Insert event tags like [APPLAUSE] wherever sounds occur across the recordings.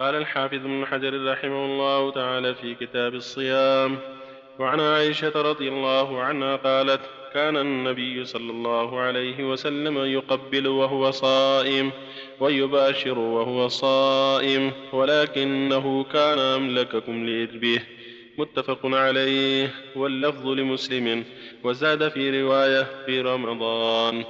قال الحافظ ابن حجر رحمه الله تعالى في كتاب الصيام وعن عائشة رضي الله عنها قالت كان النبي صلى الله عليه وسلم يقبل وهو صائم ويباشر وهو صائم ولكنه كان أملككم لإربه. متفق عليه واللفظ لمسلم وزاد في رواية في رمضان.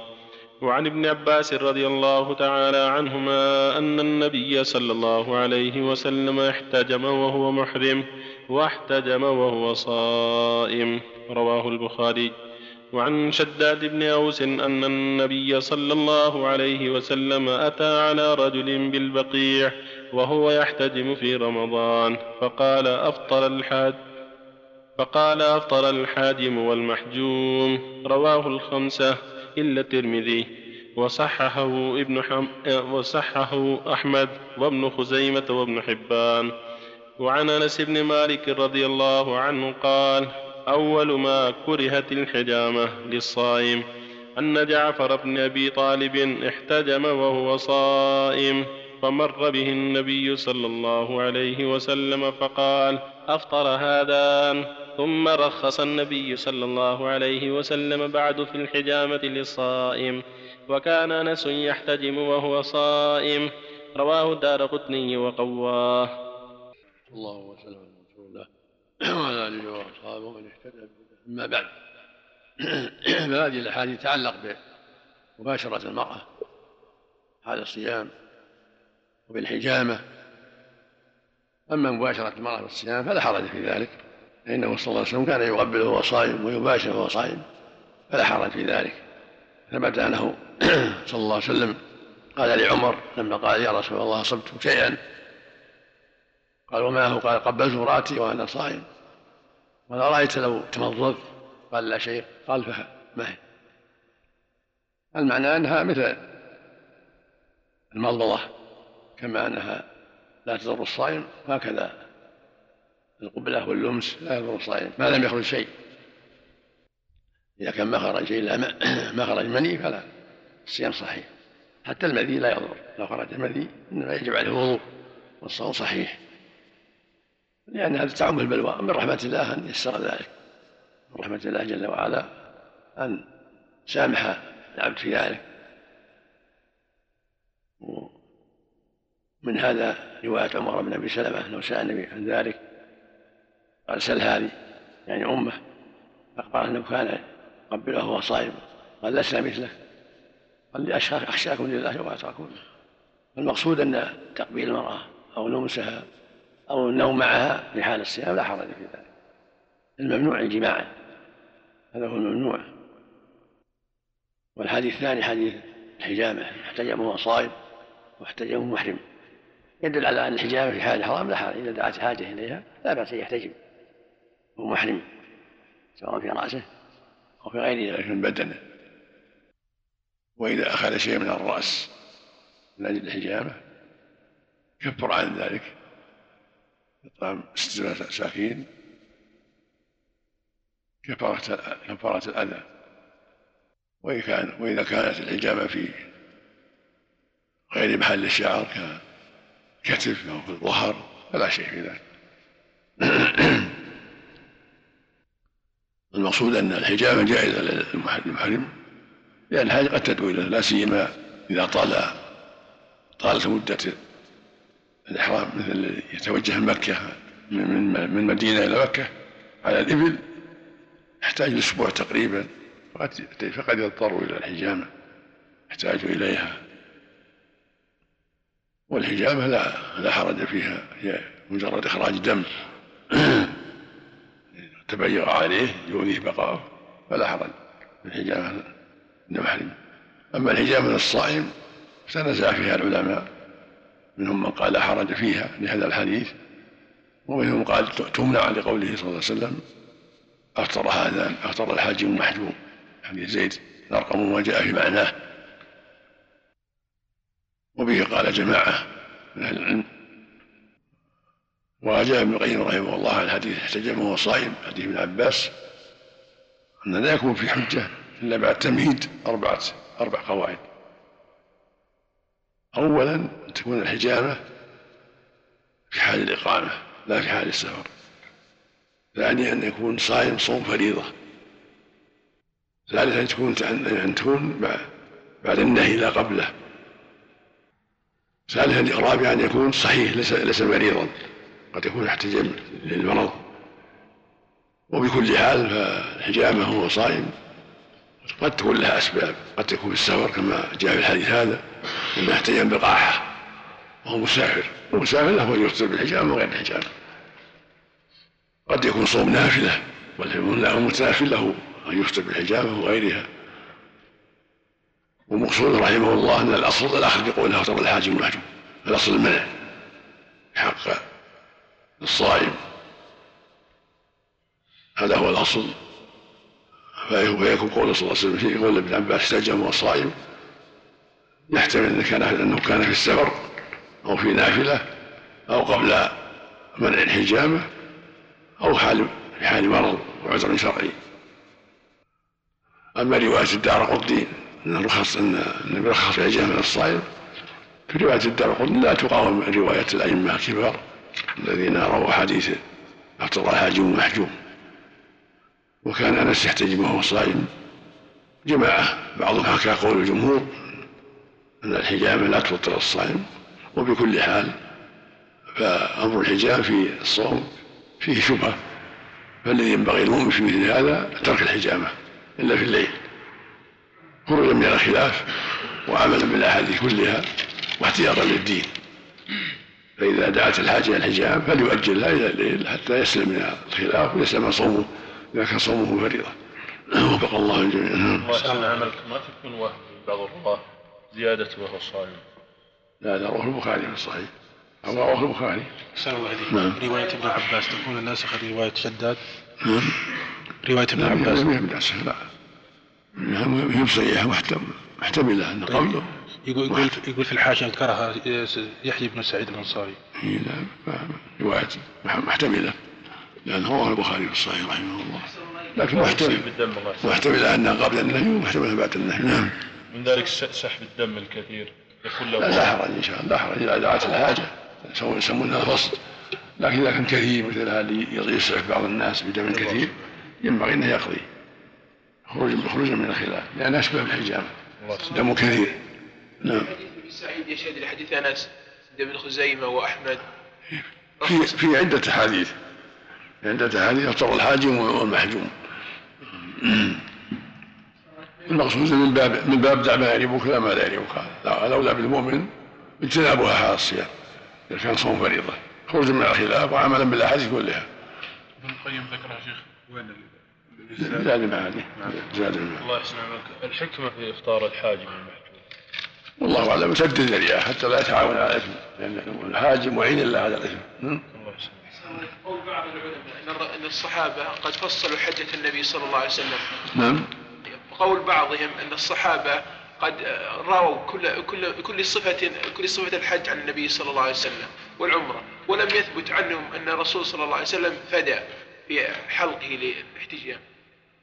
وعن ابن عباس رضي الله تعالى عنهما أن النبي صلى الله عليه وسلم احتجم وهو محرم واحتجم وهو صائم. رواه البخاري. وعن شداد بن أوس أن النبي صلى الله عليه وسلم أتى على رجل بالبقيع وهو يحتجم في رمضان فقال أفطر الحاج فقال أفطر الحاجم والمحجوم. رواه الخمسة. إلا الترمذي. وصححه ابن حم... وصححه أحمد وابن خزيمة وابن حبان. وعن أنس بن مالك رضي الله عنه قال أول ما كرهت الحجامة للصائم أن جعفر بن أبي طالب احتجم وهو صائم فمر به النبي صلى الله عليه وسلم فقال أفطر هذان؟ ثم رخص النبي صلى الله عليه وسلم بعد في الحجامة للصائم وكان أنس يحتجم وهو صائم. رواه الدار قطني وقواه. الله وسلم على رسول الله وعلى آله وأصحابه ومن اهتدى أما بعد. فهذه الأحاديث تتعلق بمباشرة المرأة حال الصيام وبالحجامة. أما مباشرة المرأة في الصيام فلا حرج في ذلك. فإنه صلى الله عليه وسلم كان يقبل وهو صائم ويباشر وهو صائم فلا حرج في ذلك. ثبت أنه [CLEARS THROAT] صلى الله عليه وسلم قال لعمر لما قال يا رسول الله أصبت شيئا قال وما هو؟ قال قبلت امرأتي وأنا صائم. قال أرأيت لو تمضضت قال لا شيء قال فما هي. المعنى أنها مثل المضمضة كما أنها لا تضر الصائم هكذا القبلة واللمس لا يضر الصائم ما لم يخرج شيء. إذا كان ما خرج إلا [CLEARS THROAT] ما خرج مني فلا الصيام صحيح. حتى المذي لا يضر. لو خرج المذي إنما يجب عليه الوضوء والصوم صحيح. لأن هذا تعم البلوى من رحمة الله أن يسر ذلك. من رحمة الله جل وعلا أن سامح العبد في ذلك. من هذا رواية عمر بن أبي سلمة أنه سأل النبي عن ذلك قال سل هذه يعني أمه أخبر أنه كان يقبله وهو صائم قال لسنا مثله قال لي أخشاكم لله وأتراكم المقصود أن تقبيل المرأة أو لمسها أو النوم معها في حال الصيام لا حرج في ذلك. الممنوع الجماع هذا هو الممنوع. والحديث الثاني حديث الحجامة احتجم وهو صائم واحتجم محرم. يدل على أن الحجامة في حال الحرام لا حرج إذا دعت حاجة إليها لا بأس أن يحتجم هو محرم سواء في رأسه أو في غير ذلك من بدنه. وإذا أخذ شيء من الرأس من أجل الحجامة كفر عن ذلك إطعام ستة مساكين كفارة الأذى. كان وإذا كانت الحجامة في غير محل الشعر ككتف أو في الظهر فلا شيء في ذلك. [CLEARS THROAT] المقصود أن الحجامة جائزة للمحرم لأن الحاجة قد تدعو إلى لا سيما إذا طال طالت مدة الإحرام مثل يتوجه من مكة من من مدينة إلى مكة على الإبل يحتاج لأسبوع تقريبا فقد يضطر إلى الحجامة يحتاج إليها. والحجامة لا لا حرج فيها هي مجرد إخراج دم. [CLEARS THROAT] تبيغ عليه يؤذيه بقاؤه فلا حرج. في الحجامة المحرم. أما الحجامة للصائم فنزع فيها العلماء. منهم من قال لا حرج فيها لهذا الحديث. ومنهم قال تمنع لقوله صلى الله عليه وسلم أفطر هذا أفطر الحاج المحجوم حديث زيد الأرقم جاء في معناه. وبه قال جماعة من أهل العلم وأجاب ابن القيم رحمه الله عن حديث احتجم وهو صائم حديث ابن عباس أن لا يكون في حجة إلا بعد تمهيد أربعة أربع قواعد. أولا أن تكون الحجامة حال الإقامة لا في حال السفر. ثانيا أن يكون صائم صوم فريضة. ثالثا أن تكون أن تكون بعد النهي لا قبله. ثالثا رابعا أن يكون صحيح ليس ليس مريضا. قد يكون يحتجم للمرض. وبكل حال فالحجامة هو صائم. قد تكون لها أسباب. قد تكون السفر كما جاء في الحديث هذا أنه احتجم بقاحة. وهو مسافر. المسافر له أن يفطر بالحجامة وغير الحجامة قد يكون صوم نافلة. والمتنافل له أن يفطر بالحجامة وغيرها. والمقصود رحمه الله أن الأصل يقول له ترى الحاج المحجوم الأصل المنع. حق الصائم. هذا هو الأصل. فيكون قول صلى الله عليه وسلم في قول ابن عباس استجم والصائم يحتمل أنه كان أنه كان في السفر أو في نافلة أو قبل منع الحجامة أو حال في حال مرض وعذر شرعي. أما رواية الدار قطني أن الرخص أن النبي رخص الحجامة للصائم في رواية الدار قطني لا تقاوم رواية الأئمة الكبار. الذين رووا حديث أفطر الحاجم محجوم. وكان أنس يحتجم وهو صائم. جماعة بعضهم حكى قول الجمهور أن الحجامة لا تفطر الصائم. وبكل حال فأمر الحجام في الصوم فيه شبهة. فالذي ينبغي المؤمن في مثل هذا ترك الحجامة إلا في الليل. خروجا من الخلاف وعملا بالأحاديث كلها واحتياطا للدين. فإذا دعت الحاجة إلى الحجام فليؤجلها إلى الليل حتى يسلم من الخلاف ويسلم صومه إذا كان صومه فريضة. [CLEARS THROAT] وفق الله الجميع. الله عملك ما تكون وهم بعض الرواة زيادة وهو صائم. لا لا رواه البخاري في الصحيح أو رواه البخاري. أحسن الله عليك نعم. رواية ابن عباس تكون الناسخة لرواية شداد؟ نعم. رواية ابن عباس. لا لا لا هي صحيحة محتملة أن قوله يقول يقول يقول في الحاشية انكرها يحيى بن سعيد الأنصاري. اي نعم رواية محتملة لأن رواه البخاري في الصحيح رحمه الله. لكن محتمل محتمل أنها قبل النهي ومحتمل بعد النهي. نعم. من ذلك سحب الدم الكثير. يكون له لا حرج إن شاء الله. لا حرج. إذا دعت الحاجة. يسمونها فصل لكن إذا كان كثير مثل هذا يسعف بعض الناس بدم كثير ينبغي أنه يقضي. خروجا من الخلاف. لأن أشبه بالحجامة دم كثير. نعم. سعيد يشهد لحديث أنس عند ابن خزيمة وأحمد. في في عدة أحاديث. عدة أحاديث يفطر الحاجم والمحجوم. المقصود من باب من باب دع ما يعرفك لا ما لا يعرفك. الأولى بالمؤمن اجتنابها حال الصيام إذا كان صوم فريضة. خروجا من الخلاف وعملا بالأحاديث كلها. ابن القيم ذكرها شيخ. وين زاد المعاني زاد المعاني الله يحسن عملك الحكمة في إفطار الحاجم والمحجوم. والله اعلم سد الذريعة حتى لا يتعاون على الإثم لأن الحاجم معين له على الإثم. الله قول بعض العلماء إن الصحابة قد فصلوا حجة النبي صلى الله عليه وسلم. نعم. قول بعضهم إن الصحابة قد راوا كل كل كل صفة كل صفة الحج عن النبي صلى الله عليه وسلم والعمرة ولم يثبت عنهم أن الرسول صلى الله عليه وسلم فدى في حلقه للاحتجام.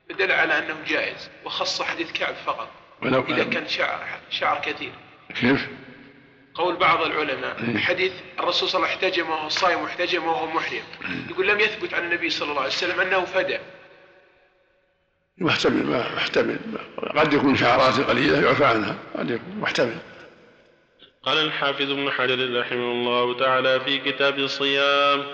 فدل على أنه جائز وخص حديث كعب فقط إذا كان شعر شعر كثير. كيف؟ قول بعض العلماء إيه. حديث الرسول صلى الله عليه وسلم احتجم وهو صائم واحتجم وهو محرم إيه. يقول لم يثبت عن النبي صلى الله عليه وسلم أنه فدى محتمل محتمل قد يكون شعرات قليلة يعفى عنها قد يكون محتمل قال الحافظ ابن حجر رحمه الله تعالى في كتاب الصيام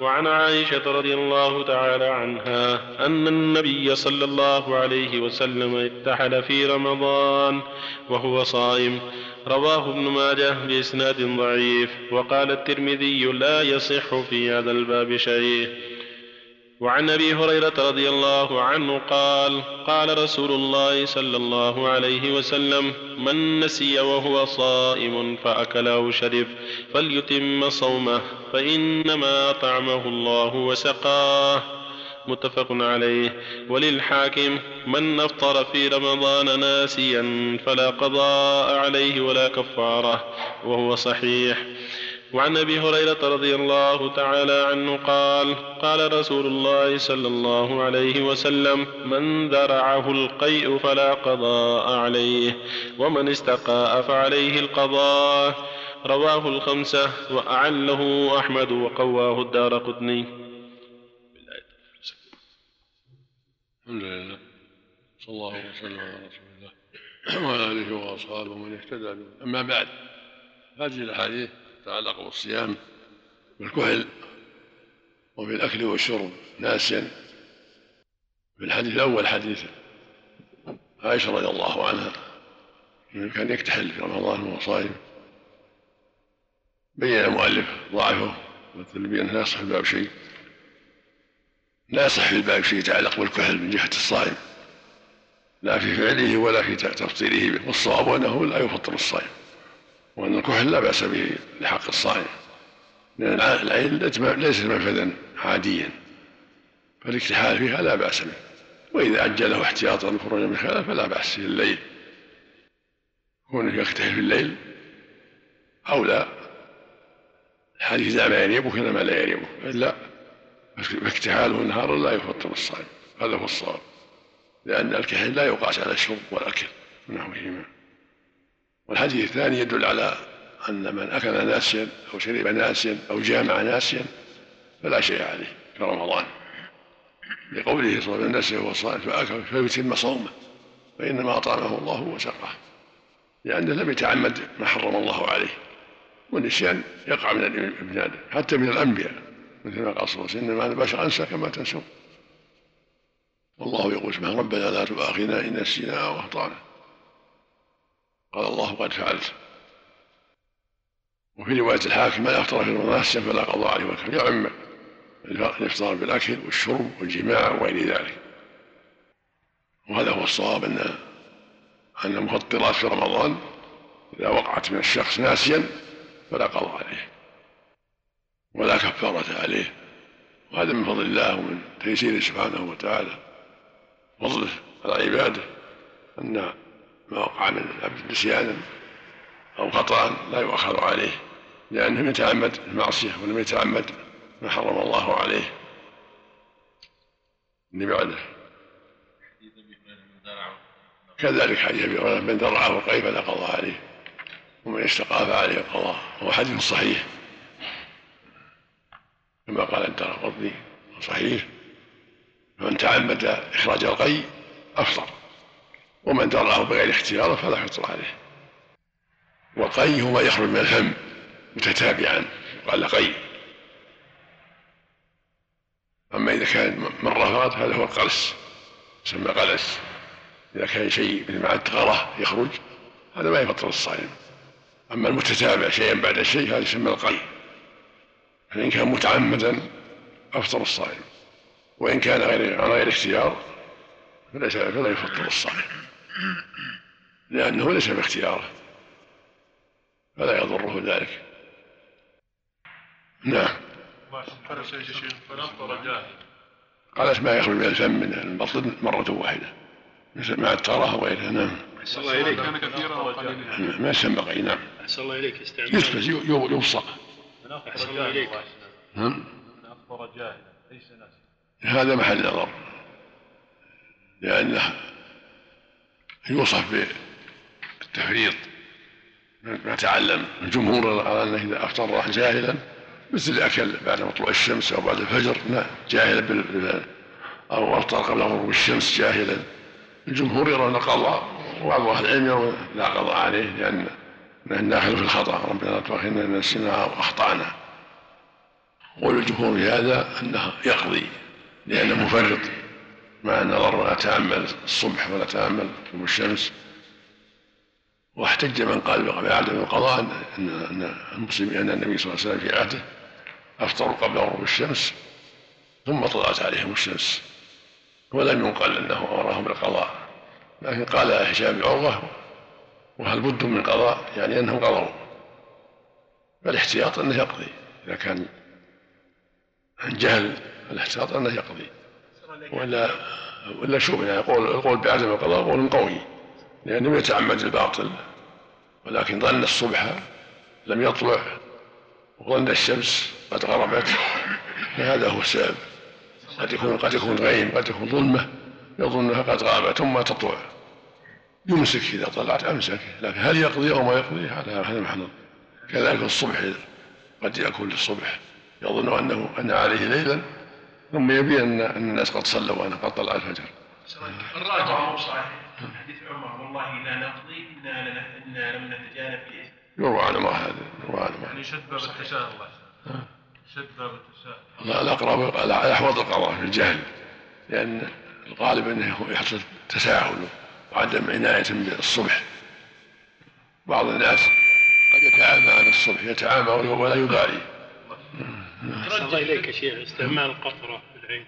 وعن عائشة رضي الله تعالى عنها أن النبي صلى الله عليه وسلم اتحل في رمضان وهو صائم. رواه ابن ماجه بإسناد ضعيف وقال الترمذي لا يصح في هذا الباب شيء. وعن أبي هريرة رضي الله عنه قال قال رسول الله صلى الله عليه وسلم من نسي وهو صائم فاكل أو شرب فليتم صومه فإنما اطعمه الله وسقاه. متفق عليه. وللحاكم من أفطر في رمضان ناسيا فلا قضاء عليه ولا كفارة. وهو صحيح. وعن أبي هريرة رضي الله تعالى عنه قال قال رسول الله صلى الله عليه وسلم من ذرعه القيء فلا قضاء عليه ومن استقاء فعليه القضاء. رواه الخمسة وأعله أحمد وقواه الدار قطني. الحمد لله. صلى الله وسلم على رسول الله وعلى آله وأصحابه ومن اهتدى به. أما بعد هذه الأحاديث تتعلق بالصيام بالكحل وبالأكل والشرب ناسيا. في الحديث الأول حديث عائشة رضي الله عنها إنه كان يكتحل في رمضان وهو صائم. بين المؤلف ضعفه والتلبيه أنه لا يصح الباب شيء. لا يصح في الباب شيء يتعلق بالكحل من جهة الصائم. لا في فعله ولا في تفطيره به والصواب انه لا يفطر الصائم. وأن الكحل لا بأس به لحق الصائم. لأن العين ليست منفذا عاديا. فالاكتحال فيها لا بأس به. وإذا أجله احتياطا لخروج من خلاله فلا بأس في الليل. كونه يكتحل في الليل اولى الحديث دع ما يريبك إلى ما لا يريبك إلا فاكتحاله نهارا لا يفطر الصائم. هذا هو الصواب. لأن الكحل لا يقاس على الشرب والأكل. ونحوهما والحديث الثاني يدل على أن من أكل ناسيا أو شرب ناسيا أو جامع ناسيا فلا شيء عليه في رمضان. لقوله صلى الله عليه وسلم فأكل فيتم صومه فإنما أطعمه الله وسقاه. لأنه لم يتعمد ما حرم الله عليه والنسيان يقع من ابن آدم حتى من الأنبياء مثل ما قال صلى الله عليه وسلم إنما أنا بشر أنسى كما تنسون. والله يقول سبحانه ربنا لا تؤاخذنا إن نسينا أو أخطأنا. قال الله قد فعلت. وفي رواية الحاكم من أفطر في رمضان فلا قضاء عليه وكفر يعم الإفطار بالأكل والشرب والجماع وغير ذلك. وهذا هو الصواب أن أن المفطرات في رمضان إذا وقعت من الشخص ناسيا فلا قضاء عليه ولا كفارة عليه. وهذا من فضل الله ومن تيسيره سبحانه وتعالى. فضله على عباده أن ما وقع من نسيانا أو خطأ لا يؤخر عليه لأنه لم يتعمد المعصية ولم يتعمد ما حرم الله عليه. اللي بعده. كذلك حديث أبي هريرة من درعه القيء فلا قضاء عليه ومن استقى فعليه القضاء هو حديث صحيح. كما قال الدار قطني صحيح. فمن تعمد إخراج القي أفطر. ومن درعه بغير اختياره فلا يفطر عليه. والقي هو ما يخرج من الفم متتابعا قال قي أما إذا كان مرة هذا هو القلس يسمى قلس. إذا كان شيء مع التغرة يخرج هذا ما يفطر الصائم. أما المتتابع شيئا بعد شيء هذا يسمى القي فإن كان متعمدا أفطر الصائم. وإن كان غير عن غير اختيار فليس فلا يفطر الصائم لأنه ليس باختياره. فلا يضره ذلك. نعم. قالت ما يخرج من الفم من البطن مرة واحدة. مع التراها وغيرها نعم. أحسن الله إليك. كان كثيرا وقليلا. ما يسمى قي نعم. أحسن الله إليك. استعمال يسبس يبصق أحسن الله إليك. نعم. من أفطر جاهلا ليس ناسا هذا محل نظر. لأنه يوصف بالتفريط. ما تعلم الجمهور على أنه إذا أفطر جاهلا مثل أكل بعد طلوع الشمس أو بعد الفجر لا جاهلا بال أو أفطر قبل غروب الشمس جاهلا. الجمهور يرون القضاء وبعض أهل العلم يرون لا قضاء عليه لأن داخل في الخطأ ربنا لا تؤاخذنا إن نسينا أو أخطأنا قول الجمهور في هذا أنه يقضي لأنه مفرط. مع النظر ولا تأمل الصبح ولا تأمل طلوع الشمس. واحتج من قال بعدم القضاء أن أن المسلمين أن النبي صلى الله عليه وسلم في عهده أفطروا قبل غروب الشمس ثم طلعت عليهم الشمس. ولم ينقل أنه أمرهم بالقضاء لكن قال هشام عروة وهل بد من قضاء؟ يعني أنهم قضوا. فالاحتياط أنه يقضي إذا كان عن جهل الاحتياط أنه يقضي. ولا ولا شبهه يقول القول بعدم القضاء قول قوي. لأنه يتعمد الباطل ولكن ظن الصبح لم يطلع وظن الشمس قد غربت. فهذا هو السبب. قد يكون قد يكون غيم قد يكون ظلمة يظنها قد غابت ثم تطلع. يمسك إذا طلعت أمسك. لكن هل يقضي أو ما يقضي؟ هذا هذا محل كذلك الصبح قد يأكل الصبح. يظن أنه أن عليه ليلا ثم يبين أن أن الناس قد صلوا وأنه قد طلع الفجر. الراجع صحيح. حديث عمر والله لا نقضي إنا لن- إنا لم نتجانب في إثم يروى عن ما هذا يروى عن ما يعني شد باب التساهل الله يسلمك. شد باب التساهل لا الأقرب الأحوط القضاء في الجهل لأن الغالب أنه يحصل تساهل وعدم عناية بالصبح. بعض الناس قد يتعامى عن الصبح يتعامى ولا يبالي. الله إليك يا شيخ استعمال القطرة في العين.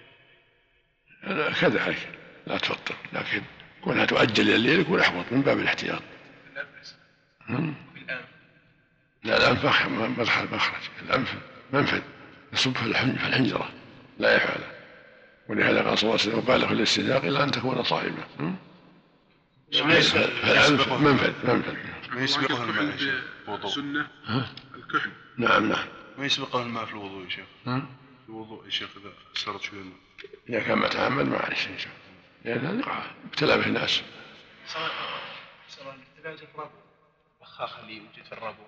أنا كذلك لا تفطر لكن كونها تؤجل إلى الليل يكون أحوط من باب الاحتياط. لا الأنف مخ- مدخل مخرج الأنف منفذ يصب في الحن- في الحنجرة. لا يفعله ولهذا قال صلى الله عليه وسلم وبالغ في الاستناق إلا أن تكون صائمة. هم؟ فالأنف منفذ منفذ. ما يسبقه الماء يا شيخ؟ الوضوء سنة ها؟ الكحل. نعم نعم. ما يسبقه الماء في الوضوء يا شيخ؟ في الوضوء يا شيخ إذا سرت شوية الماء إذا كان ما تعمد ما عليه شيء هذا وقع ابتلى به الناس. الاحتلاج الربو. بخاخ اللي يوجد في الربو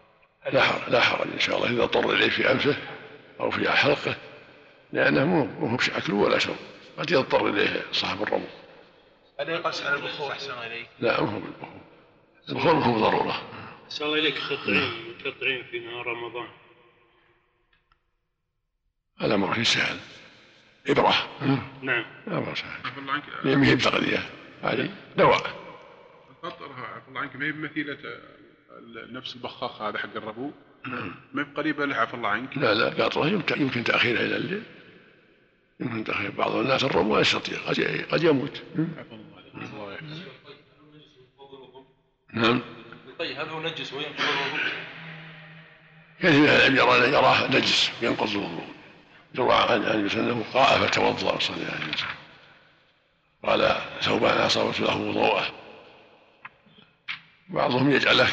لا حرج لا حرج إن شاء الله. إذا اضطر إليه في أنفه أو في حلقة. لأنه مو مو أكل ولا شرب قد يضطر إليه صاحب الربو. هذا يقص على البخور أحسن إليك. لا ما هو بالبخور البخور ما هو ضرورة أحسن الله إليك خطعين منقطعين في نهار رمضان. الأمر فيه سهل إبرة. نعم. أمر سهل عنك. ما هي بتغذية. هذه دواء. القطر عفى الله عنك. ما هي بمثيلة ال- نفس البخاخ هذا حق الربو؟ ما هي بقريبة له؟ عفى الله عنك. لا لا قاطرة. يمكن يمكن تأخيرها إلى الليل. يمكن تأخير بعض الناس الربو لا يستطيع. قد قد يموت. عفى الله الله يحفظك. نعم. طيب هل هو نجس وينقض الوضوء؟ كثير من العلم يرى يراه نجس ينقض الوضوء عن عن انه قاء فتوضأ صلى الله عليه وسلم. قال ثوبان أصابت له وضوءه بعضهم يجعله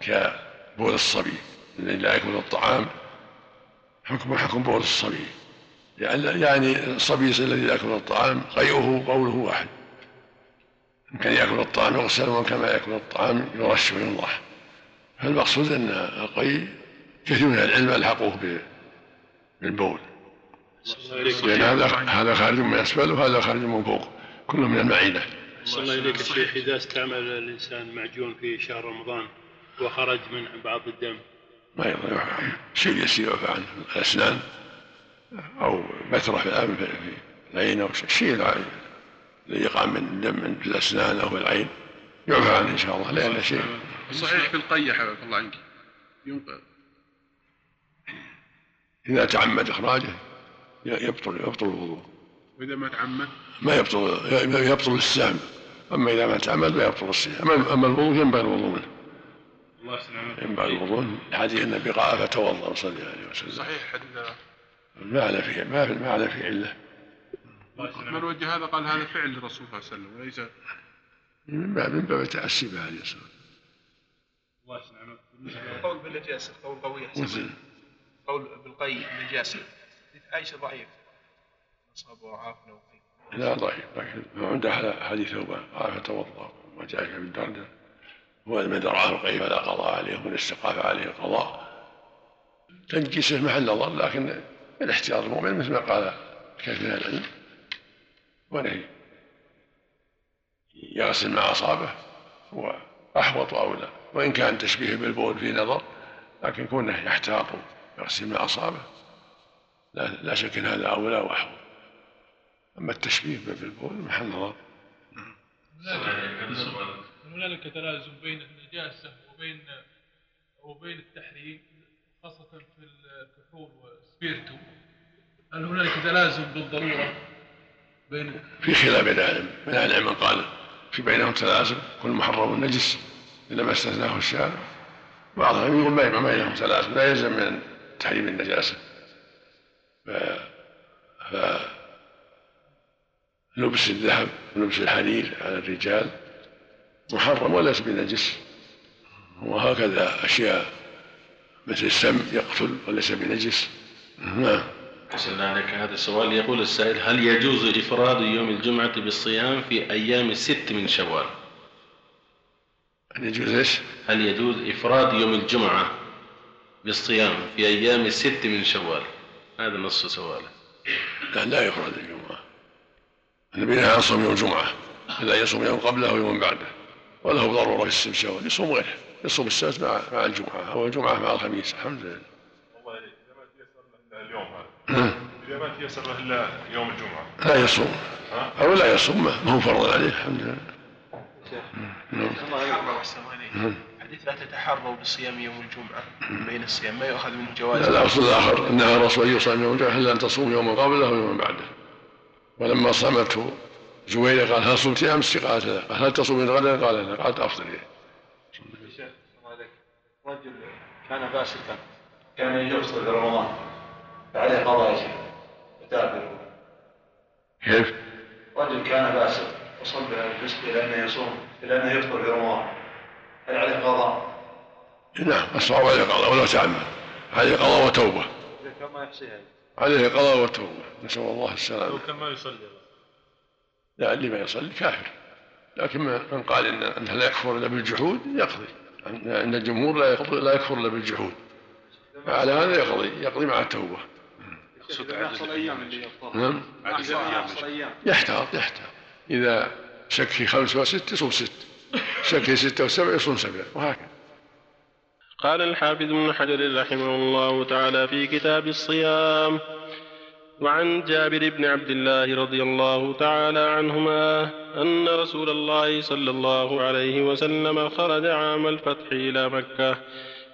كبول الصبي الذي لا ياكل الطعام حكم حكم بول الصبي. يعني الصبي الذي لا ياكل الطعام قيئه قوله واحد. إن كان يأكل الطعام يغسل وإن كان يأكل الطعام يرش وينضح. فالمقصود أن القي كثير من العلم ألحقوه بالبول. لأن هذا هذا خارج من اسفل وهذا خارج من فوق كله من المعدة. أحسن الله إليك يا شيخ إذا استعمل الإنسان معجون في شهر رمضان وخرج من بعض الدم. ما عنه شيء يسير يعفى عنه الأسنان أو بترة في الأنف في العين أو شيء. الذي يقع من دم من الأسنان أو في العين. يعفى عنه إن شاء الله. لأن شيء. صحيح في القية عفى الله عنك. ينقذ. إذا تعمد إخراجه يبطل يبطل الوضوء. وإذا ما تعمد ما يبطل يبطل السهم. أما إذا ما تعمد لا يبطل الصيام اما أما الوضوء ينبغي الوضوء منه. الله يسلمك. ينبغي الوضوء منه. حديث النبي قال فتوضأ صلى الله عليه وسلم. صحيح حديث. هذا المعنى في ما في المعنى في عله من وجه هذا؟ قال هذا فعل الرسول صلى الله عليه وسلم وليس من باب من باب التاسي به عليه الصلاة الله يسلمك. القول بالنجاسة قول قوي أحسن. والسلام قول بالقي نجاسة. حديث عائشة ضعيف. أصابه عافنا وقي لا ضعيف لكن على حديث ثوبان قال فتوضا وما جاء في ابن دردة هو من درعه القيء فلا قضاء عليه ومن استقاف عليه القضاء تنجيسه محل نظر لكن الاحتياط المؤمن مثل ما قال كثير من العلم ونهي. يغسل ما أصابه هو أحوط اولى وإن كان تشبيه بالبول في نظر لكن كونه يحتاط ويغسل ما أصابه. لا, لا شك إن هذا اولى واحوط أما التشبيه بالبول محل نظر هنالك تلازم بين النجاسة وبين وبين التحريم خاصة في الكحول والسبيرتو. هل هنالك تلازم بالضرورة بين في خلاف بين العلم. من أهل العلم من قال في بينهم تلازم كل محرم نجس إلا ما استثناه الشارع. بعضهم يقول ما بينهم تلازم لا يلزم من تحريم النجاسة. ف... ف... لبس الذهب ولبس الحرير على الرجال. محرم وليس بنجس. وهكذا أشياء مثل السم يقتل وليس بنجس. نعم. أحسن عليك. هذا السؤال يقول السائل هل يجوز إفراد يوم الجمعة بالصيام في أيام الست من شوال؟ أن يجوز إيش؟ هل يجوز إفراد يوم الجمعة بالصيام في أيام الست من شوال؟ هذا نص سؤاله. لا لا يفرد الجمعة. النبي نهى عن صوم يوم الجمعة. إلا يصوم يوم قبله ويوم بعده. وله ضرورة في شوال يصوم غيره. يصوم السبت مع مع الجمعة أو الجمعة مع الخميس. الحمد لله. والله إذا ما تيسر له اليوم هذا. إذا ما تيسر له إلا يوم الجمعة. لا يصوم. أو لا يصوم ما هو فرض عليه. الحمد لله. نعم. الله ويحسن. حديث لا تتحروا بصيام يوم الجمعة بين الصيام. ما يؤخذ منه جواز؟ لا الأصل الآخر. أنها الرسول يصام يوم الجمعة إلا أن تصوم يوما قبله ويوما بعده. ولما صامته زويلة قال هل صمت أمس قالت لا. قال هل تصومين غدا؟ قال لا. قالت أفضل شيخ رجل كان فاسقا. كان يفطر في رمضان. فعليه قضاء يا شيخ. كيف؟ رجل كان فاسق. وصل بالفسق إلى انه يصوم إلى انه يفطر في رمضان. هل عليه قضاء؟ نعم الصواب عليه قضاء ولو تعمد عليه قضاء وتوبة. ما يحصيها عليه قضاء وتوبة. نسأل الله السلامة. كان ما يصلي لا اللي ما يصلي كافر. لكن من قال ان انه لا يكفر إلا بالجحود يقضي. إن الجمهور لا يقضي لا يكفر إلا بالجحود. فعلى هذا يقضي يقضي مع التوبة. يحصل أيام اللي نعم. يحصل أيام. يحتاط يحتاط. إذا شك في خمس وست يصوم ست. شك في ستة وسبع يصوم سبع وهكذا. قال الحافظ ابن حجر رحمه الله تعالى في كتاب الصيام وعن جابر بن عبد الله رضي الله تعالى عنهما أن رسول الله صلى الله عليه وسلم خرج عام الفتح إلى مكة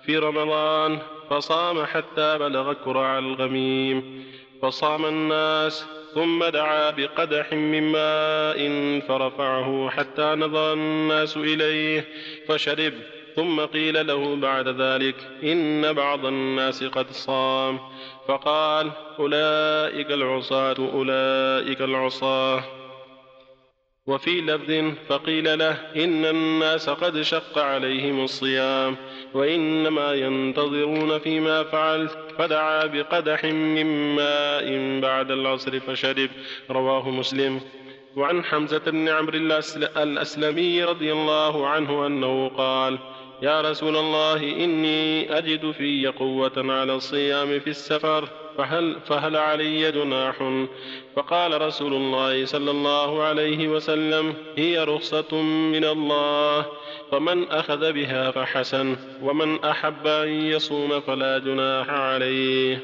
في رمضان فصام حتى بلغ كرع الغميم فصام الناس ثم دعا بقدح من ماء فرفعه حتى نظر الناس إليه فشرب ثم قيل له بعد ذلك إن بعض الناس قد صام فقال أولئك العصاة أولئك العصاة. وفي لفظ فقيل له إن الناس قد شق عليهم الصيام وإنما ينتظرون فيما فعلت فدعا بقدح من ماء بعد العصر فشرب. رواه مسلم. وعن حمزة بن عمرو الأسل- الأسلمي رضي الله عنه أنه قال يا رسول الله إني أجد في قوة على الصيام في السفر. فهل, فهل علي جناح؟ فقال رسول الله صلى الله عليه وسلم هي رخصة من الله فمن أخذ بها فحسن ومن أحب أن يصوم فلا جناح عليه.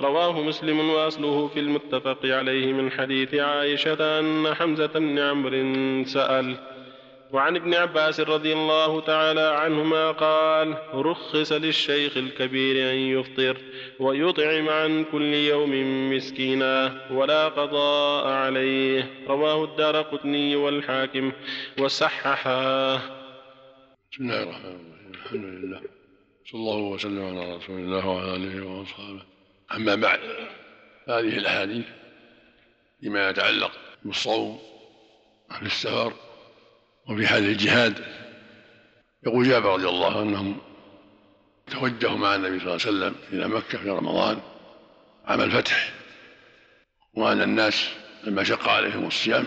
رواه مسلم وأصله في المتفق عليه من حديث عائشة أن حمزة بن عمرو سأل وعن ابن عباس رضي الله تعالى عنهما قال رخص للشيخ الكبير أن يفطر ويطعم عن كل يوم مسكينا ولا قضاء عليه. رواه الدار قطني والحاكم وصححاه بسم الله الرحمن الرحيم. الحمد لله. صلى الله وسلم على رسول الله وعلى آله وأصحابه. أما بعد هذه الأحاديث فيما يتعلق بالصوم في السفر وفي حال الجهاد يقول جابر رضي الله عنه أنهم توجهوا مع النبي صلى الله عليه وسلم إلى مكة في رمضان عام الفتح وأن الناس لما شق عليهم الصيام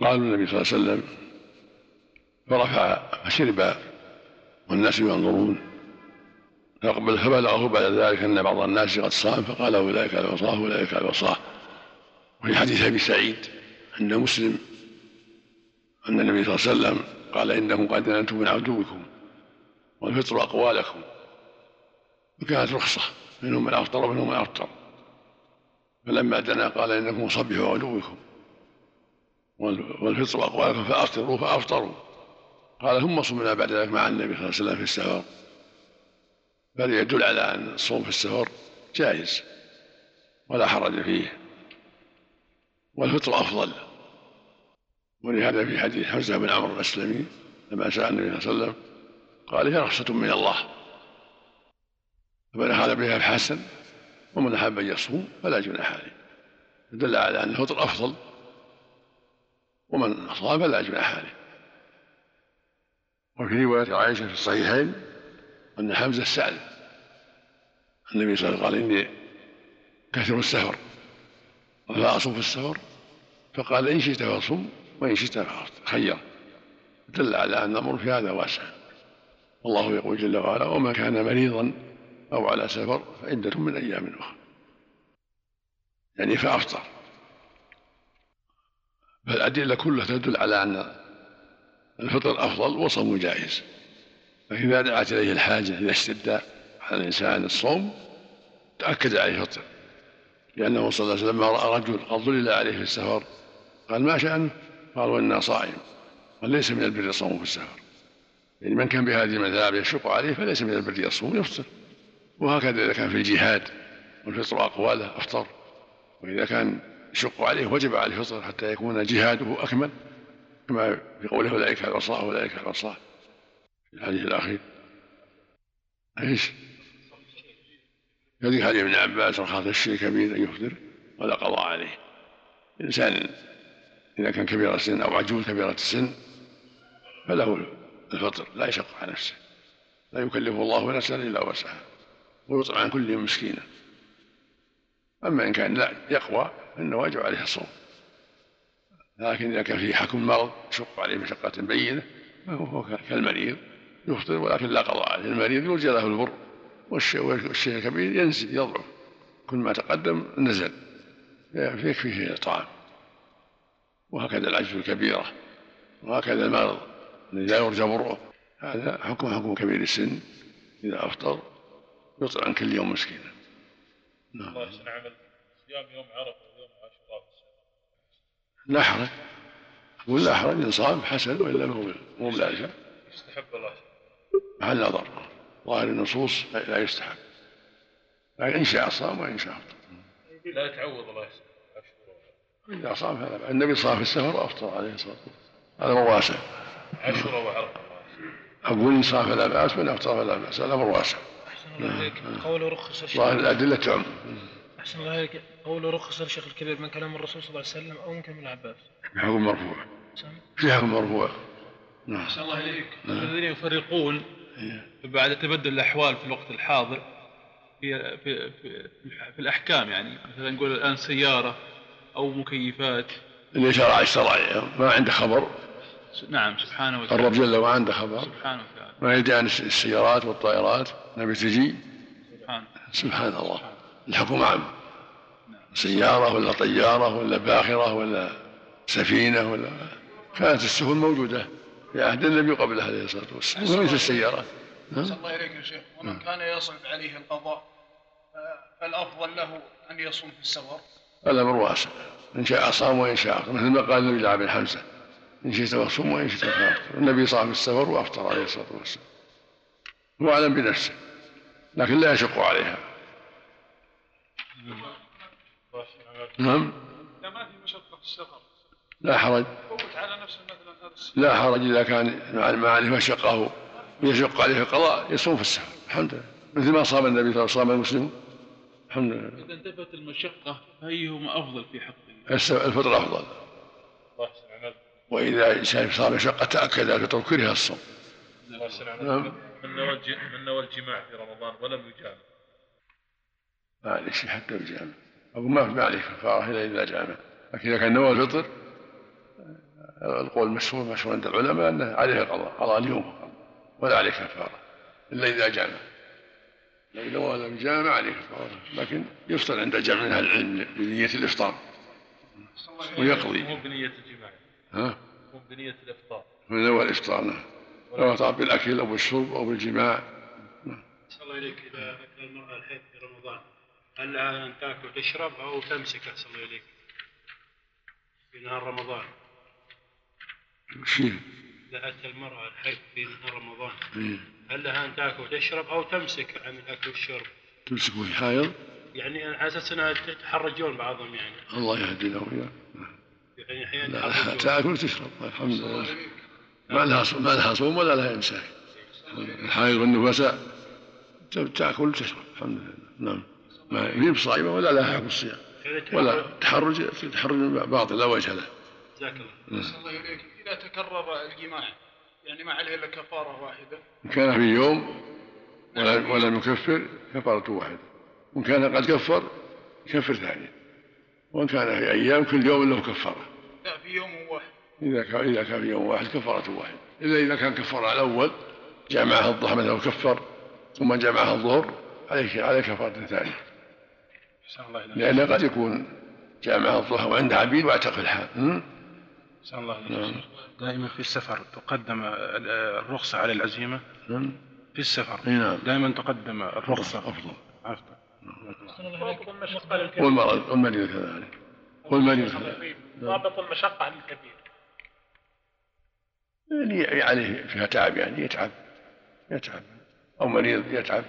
قالوا النبي صلى الله عليه وسلم فرفع فشرب والناس ينظرون. فقبل فبلغه بعد ذلك أن بعض الناس قد صام فقال أولئك العصاة أولئك العصاة. وفي حديث أبي سعيد عند مسلم أن النبي صلى الله عليه وسلم قال إنكم قد أنتم من عدوكم والفطر أقوالكم وكانت رخصة منهم من أفطر ومنهم من أفطر. فلما دنا قال إنكم صبحوا عدوكم. والفطر أقوالكم فأفطروا فأفطروا. قال ثم صمنا بعد ذلك مع النبي صلى الله عليه وسلم في السفر. بل يدل على أن الصوم في السفر جائز ولا حرج فيه. والفطر أفضل. ولهذا في حديث حمزة بن عمرو الأسلمي لما سأل النبي صلى الله عليه وسلم قال هي رخصة من الله. فمن أخذ بها فحسن ومن أحب أن يصوم فلا جناح عليه. دل على ان الفطر أفضل ومن صام فلا جناح عليه. وفي رواية عائشة في الصحيحين أن حمزة سأل النبي صلى الله عليه وسلم قال إني كثير السفر أفلا أصوم في السفر فقال إن شئت فاصوم وإن شئت خير دل على أن الأمر في هذا واسع. والله يقول جل وعلا وما كان مريضا أو على سفر فعدة من أيام أخرى. يعني فأفطر. فالأدلة كلها تدل على أن الفطر أفضل وصوم جائز. فإذا دعت إليه الحاجة إذا اشتد على الإنسان الصوم تأكد عليه الفطر. لأنه صلى الله عليه وسلم لما رأى رجل قد ظلل عليه في السفر قال ما شأنه؟ قال وإنا صائم. قال ليس من البر الصوم في السفر. يعني من كان بهذه المذاهب يشق عليه فليس من البر يصوم يفطر. وهكذا إذا كان في الجهاد والفطر أقواله أفطر. وإذا كان يشق عليه وجب عليه الفطر حتى يكون جهاده أكمل. كما في قوله أولئك على العصاة أولئك على العصاة. في الحديث الأخير. إيش؟ هذه حديث ابن عباس رخاص الشيء كبير أن يفطر ولا قضاء عليه. الانسان إذا كان كبير السن أو عجوز كبيرة السن فله الفطر لا يشق على نفسه. لا يكلف الله نفسا إلا وسعها ويطعم عن كل مسكينا أما إن كان لا يقوى فإنه واجب عليه الصوم. لكن إذا كان فيه حكم مرض يشق عليه مشقه بينة فهو كالمريض يفطر ولكن لا قضاء عليه. المريض يرجى له البر والشيء الكبير ينزل يضعف. كل ما تقدم نزل. فيكفيه الطعام. وهكذا العجز الكبيرة وهكذا المرض الذي لا يرجى برؤه هذا حكم حكم كبير السن إذا أفطر يطعم عن كل يوم مسكينا. نعم. الله يحسن عمل صيام يوم عرفة ويوم عاشوراء لا حرج ولا حرج إن صام حسن وإلا مو بلازم. يستحب الله. محل نظر ظاهر النصوص لا يستحب. لكن إن شاء صام وإن شاء أفطر. لا يتعوض الله يسلمك. إذا صام فلا النبي صام في السفر وأفطر عليه الصلاة والسلام. هذا أمر واسع عاشوراء وعرفة أقول إن صام فلا بأس وإن أفطر فلا بأس. هذا أمر واسع قوله رخص الشيخ. ظاهر الأدلة تعم. أحسن الله عليك قوله رخص الشيخ الكبير من كلام الرسول صلى الله عليه وسلم أو من كلام العباس. في حكم مرفوع. في حكم مرفوع. نعم. أحسن الله إليك. الذين يفرقون بعد تبدل الأحوال في الوقت الحاضر في في في, في الأحكام يعني. مثلا نقول الآن سيارة. أو مكيفات. اللي شرع الشرع ما عنده خبر. نعم سبحانه وتعالى. الرب جل وعلا عنده خبر. سبحانه وتعالى. ما يدري عن السيارات والطائرات. نبي تجي. سبحان سبحان الله. الحكم عام. سيارة ولا طيارة ولا باخرة ولا سفينة ولا كانت السفن موجودة في عهد النبي قبله عليه الصلاة والسلام. مثل السيارات نسأل الله إليك يا شيخ. ومن كان يصعب عليه القضاء فالأفضل له أن يصوم في السفر الأمر واسع إن شاء صام وإن شاء أفطر مثل ما قال النبي لعبد حمزة إن شئت فصوم وإن شئت فأفطر. النبي صام في السفر وأفطر عليه الصلاة والسلام. هو أعلم بنفسه لكن لا يشق عليها. نعم؟ لا ما في مشقة في السفر. لا حرج. على نفسه مثلا هذا لا حرج إذا كان مع المعارف مشقة يشق عليه القضاء يصوم في السفر. الحمد لله. مثل ما صام النبي صلى الله عليه وسلم المسلم الحمد لله. إذا انتفت المشقة فأيهما أفضل في حقه؟ الفطر أفضل الله يحسن عمل وإذا إنسان صار مشقة تأكد الفطر كره الصوم. نعم. من نوى من نوى الجماع في رمضان ولم يجامع. ما عليه شيء حتى يجامع أقول ما ما عليه كفارة إلا إذا جامع. لكن إذا كان نوى الفطر القول المشهور مشهور عند العلماء أنه عليه قضاء قضاء اليوم ولا عليه كفارة إلا إذا جامع. لو نوى لم يجامع عليه كفارة لكن يفطر عند جمع من أهل العلم بنية الإفطار. ويقضي. مو بنية الجماع. ها؟ مو بنية الإفطار. من نوى الإفطار. نعم سواء طاب بالأكل أو بالشرب أو بالجماع أحسن الله إليك إذا أكل المرأة الحيض في رمضان. هل لها أن تأكل وتشرب أو تمسك؟ أحسن الله إليك في نهار رمضان. وش فيه؟ إذا أتى المرأة الحيض في نهار رمضان. إيه. هل لها أن تأكل وتشرب أو تمسك عن الأكل والشرب. تمسك وهي حائض يعني على أساس أنها يتحرجون بعضهم يعني. الله يهدينا وإياه يعني أحيانا تاكل وتشرب الحمد لله. ما لها صوم ما لها صوم ولا لها إمساك. الحائض والنفساء تاكل وتشرب الحمد لله. نعم. ما هي بصائمه ولا لها حق الصيام. ولا تحرج تحرج باطل لا وجه له. جزاك الله نعم. الله إليك إذا تكرر الجماع يعني ما عليه إلا كفارة واحدة. إن كان في يوم ولم ولم يكفر كفارة واحدة. وإن كان قد كفر يكفر ثانية وإن كان في أيام كل يوم له كفارة. لا في يوم واحد. إذا كان إذا كان في يوم واحد كفارة واحد إلا إذا كان كفر على الأول جمعها الضحى مثلا وكفر ثم جمعها الظهر ثانية. أحسن الله إليك. لأنه قد يكون جامع الضحى وعنده عبيد واعتق الحال? أحسن الله نعم. دائما في السفر تقدم الرخصة على العزيمة؟ نعم. في السفر. إي نعم. دائما تقدم الرخصة. أفضل. أفضل. والمرض والمريض كذلك والمريض كذلك ضابط المشقة للكبير يعني عليه فيها تعب يعني يتعب يتعب أو مريض يتعب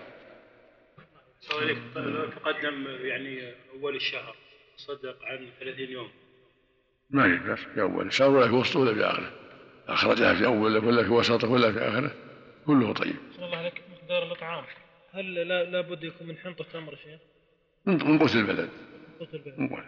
تقدم يعني أول الشهر. صدق عن 30 يوم. ما بأس في أول. الشهر ولا في وسطه ولا في آخره. أخرجها في أوله ولا في وسطه ولا في آخره. كله طيب. الله عليك مقدار الإطعام. هل لا لابد يكون من حنطة تمر شيخ؟ من قوت البلد. قوت البلد. من قوت